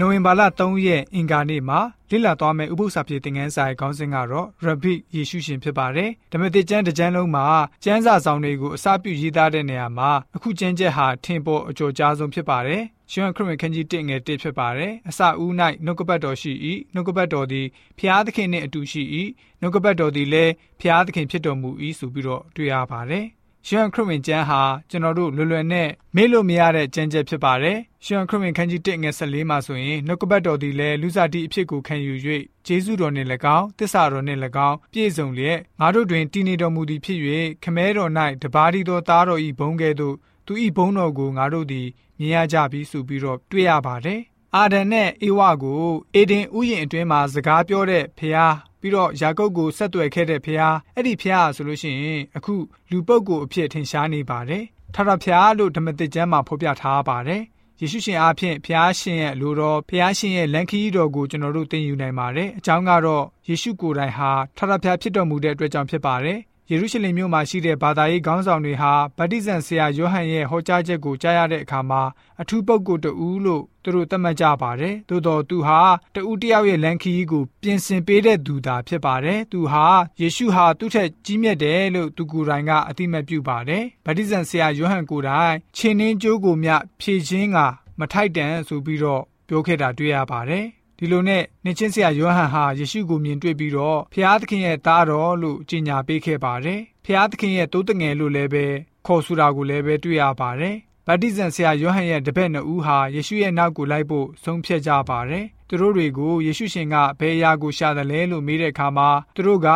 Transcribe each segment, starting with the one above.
နိုဝင်ဘာလ3ရက်အင်္ဂါနေ့မှာလေ့လာသွားမယ့်ဥပုသ္စာပြေသင်ခန်းစာရဲ့ခေါင်းစဉ်ကတော့ရဘိယေရှုရှင်ဖြစ်ပါတယ်။ဓမ္မသစ်ကျမ်းတစ်ကျမ်းလုံးမှာကျမ်းစာဆောင်တွေကိုအစပြုရေးသားတဲ့နေရာမှာအခုကျမ်းချက်ဟာထင်ပေါ်အကျော်ကြားဆုံးဖြစ်ပါတယ်။ရှင်ခရစ်ဝင်ခန်းကြီး1ငယ်1ဖြစ်ပါတယ်။အစဦး၌နှုတ်ကပတ်တော်ရှိ၏။နှုတ်ကပတ်တော်သည်ဖျားသခင်နှင့်အတူရှိ၏။နှုတ်ကပတ်တော်သည်လည်းဖျားသခင်ဖြစ်တော်မူ၏ဆိုပြီးတော့တွေ့ရပါတယ်။ ရှန်ခရစ်ဝင်ကျမ်းဟာကျွန်တော်တို့လွယ်လွယ်နဲ့မေ့လို့မရတဲ့ကျမ်းချက်ဖြစ်ပါတယ်။ရှန်ခရစ်ဝင်ခန်းကြီး1ငယ်14မှာဆိုရင်နှုတ်ကပတ်တော်သည်လည်းလူစားတိအဖြစ်ကိုခံယူ၍ဂျေဇုတော်နှင့်၎င်းတစ္ဆာတော်နှင့်၎င်းပြည့်စုံလျက်ငါတို့တွင်တည်နေတော်မူသည်ဖြစ်၍ခမဲတော်၌တပါးဒီသောသားတော်၏ဘုံကဲ့သို့သူ၏ဘုံတော်ကိုငါတို့သည်မြင်ရကြပြီဆိုပြီးတော့တွေ့ရပါတယ်။အာဒန်နဲ့အေဝါကိုအေဒင်ဥယျာဉ်အတွင်းမှာစကားပြောတဲ့ဖျား ပြီးတော့ယာကုပ်ကိုဆက်သွယ်ခဲ့တဲ့ဖះအဲ့ဒီဖះဆိုလို့ရှိရင်အခုလူပုဂ္ဂိုလ်အဖြစ်ထင်ရှားနေပါတယ်ထာဝရဖះလို့ဓမ္မသစ်ကျမ်းမှာဖော်ပြထားပါတယ်ယေရှုရှင်အားဖြင့်ဖះရှင်ရဲ့လိုတော်ဖះရှင်ရဲ့လန်ခီးတော်ကိုကျွန်တော်တို့သိယူနိုင်ပါတယ်အကြောင်းကတော့ယေရှုကိုယ်တိုင်ဟာထာဝရဖះဖြစ်တော်မူတဲ့အတွက်ကြောင့်ဖြစ်ပါတယ် ယေရုရှလင်မြို့မှာရှိတဲ့ဘာသာရေးခေါင်းဆောင်တွေဟာဗတ္တိဇံဆရာယောဟန်ရဲ့ဟောကြားချက်ကိုကြားရတဲ့အခါမှာအထူးပုဂ္ဂိုလ်တူလို့သူတို့သတ်မှတ်ကြပါတယ်။သို့တော်သူဟာတူတယောက်ရဲ့လန်ခီကိုပြင်ဆင်ပေးတဲ့သူသာဖြစ်ပါတယ်။သူဟာယေရှုဟာသူ့ထက်ကြီးမြတ်တယ်လို့သူကိုယ်တိုင်ကအသိမှတ်ပြုပါတယ်။ဗတ္တိဇံဆရာယောဟန်ကိုယ်တိုင်ခြေနှင်းကြိုးကိုမြဖြည့်ခြင်းကမထိုက်တန်ဆိုပြီးတော့ပြောခဲ့တာတွေ့ရပါတယ်။ ဒီလိုနဲ့နှင်းချင်းဆရာယောဟန်ဟာယေရှုကိုမြင်တွေ့ပြီးတော့ဖျားသခင်ရဲ့သားတော်လို့ကြေညာပေးခဲ့ပါတယ်။ဖျားသခင်ရဲ့တိုးတငယ်လို့လည်းပဲခေါ်ဆိုတာကိုလည်းပဲတွေ့ရပါတယ်။ဗတ္တိဇံဆရာယောဟန်ရဲ့တပည့်နှစ်ဦးဟာယေရှုရဲ့နောက်ကိုလိုက်ဖို့ဆုံးဖြတ်ကြပါတယ်။သူတို့တွေကိုယေရှုရှင်ကဘယ်အရာကိုရှာတယ်လဲလို့မေးတဲ့အခါမှာသူတို့က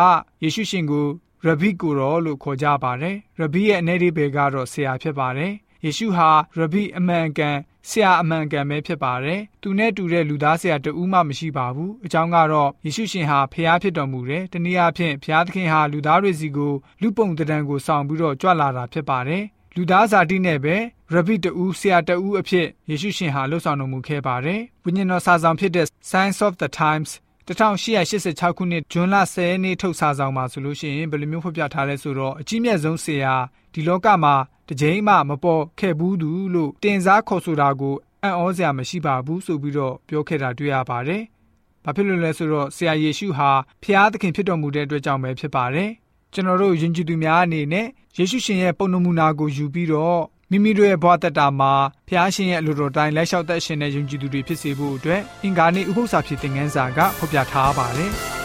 ယေရှုရှင်ကိုရဘိကိုရောလို့ခေါ်ကြပါတယ်။ရဘိရဲ့အနေဒီဘေကတော့ဆရာဖြစ်ပါတယ်။ယေရှုဟာရဘိအမှန်ကန် ဆရာအမှန်ကန်ပဲဖြစ်ပါတယ်။သူနဲ့တူတဲ့လူသားဆရာတဦးမှမရှိပါဘူး။အကြောင်းကတော့ယေရှုရှင်ဟာဖျားဖြစ်တော်မူတယ်။တနည်းအားဖြင့်ဖျားသခင်ဟာလူသားတွေစီကိုလူပုံတံတန်ကိုဆောင်ပြီးတော့ကြွလာတာဖြစ်ပါတယ်။လူသားဇာတိနဲ့ပဲရဘိတူဆရာတူအဖြစ်ယေရှုရှင်ဟာလှုပ်ဆောင်တော်မူခဲ့ပါတယ်။ဝိညာဉ်တော်စာဆောင်ဖြစ်တဲ့ Science of the Times 1886ခုနှစ်ဇွန်လ10ရက်နေ့ထုတ်စာဆောင်မှာဆိုလို့ရှိရင်ဘယ်လိုမျိုးဖော်ပြထားလဲဆိုတော့အကြီးမြတ်ဆုံးဆရာဒီလောကမှာတစ်ကြိမ်မှမပေါ်ခဲ့ဘူးသူလို့တင်စားခေါ်ဆိုတာကိုအံ့ဩစရာမရှိပါဘူးဆိုပြီးတော့ပြောခဲ့တာတွေ့ရပါတယ်။ဘာဖြစ်လို့လဲဆိုတော့ဆရာယေရှုဟာဖျားသခင်ဖြစ်တော်မူတဲ့အတွက်ကြောင့်ပဲဖြစ်ပါတယ်။ကျွန်တော်တို့ယဉ်ကျေးသူများအနေနဲ့ယေရှုရှင်ရဲ့ပုံနမူနာကိုယူပြီးတော့ မိမိတို့ရဲ့ဘဝတက်တာမှာဖျားရှင်ရဲ့အလိုတော်တိုင်းလက်လျှောက်သက်ရှင်တဲ့ယဉ်ကျေးသူတွေဖြစ်စေဖို့အတွက်အင်္ဂါနေ့ဥပုသ္စာဖြစ်တဲ့ငန်းစာကဖော်ပြထားပါတယ်။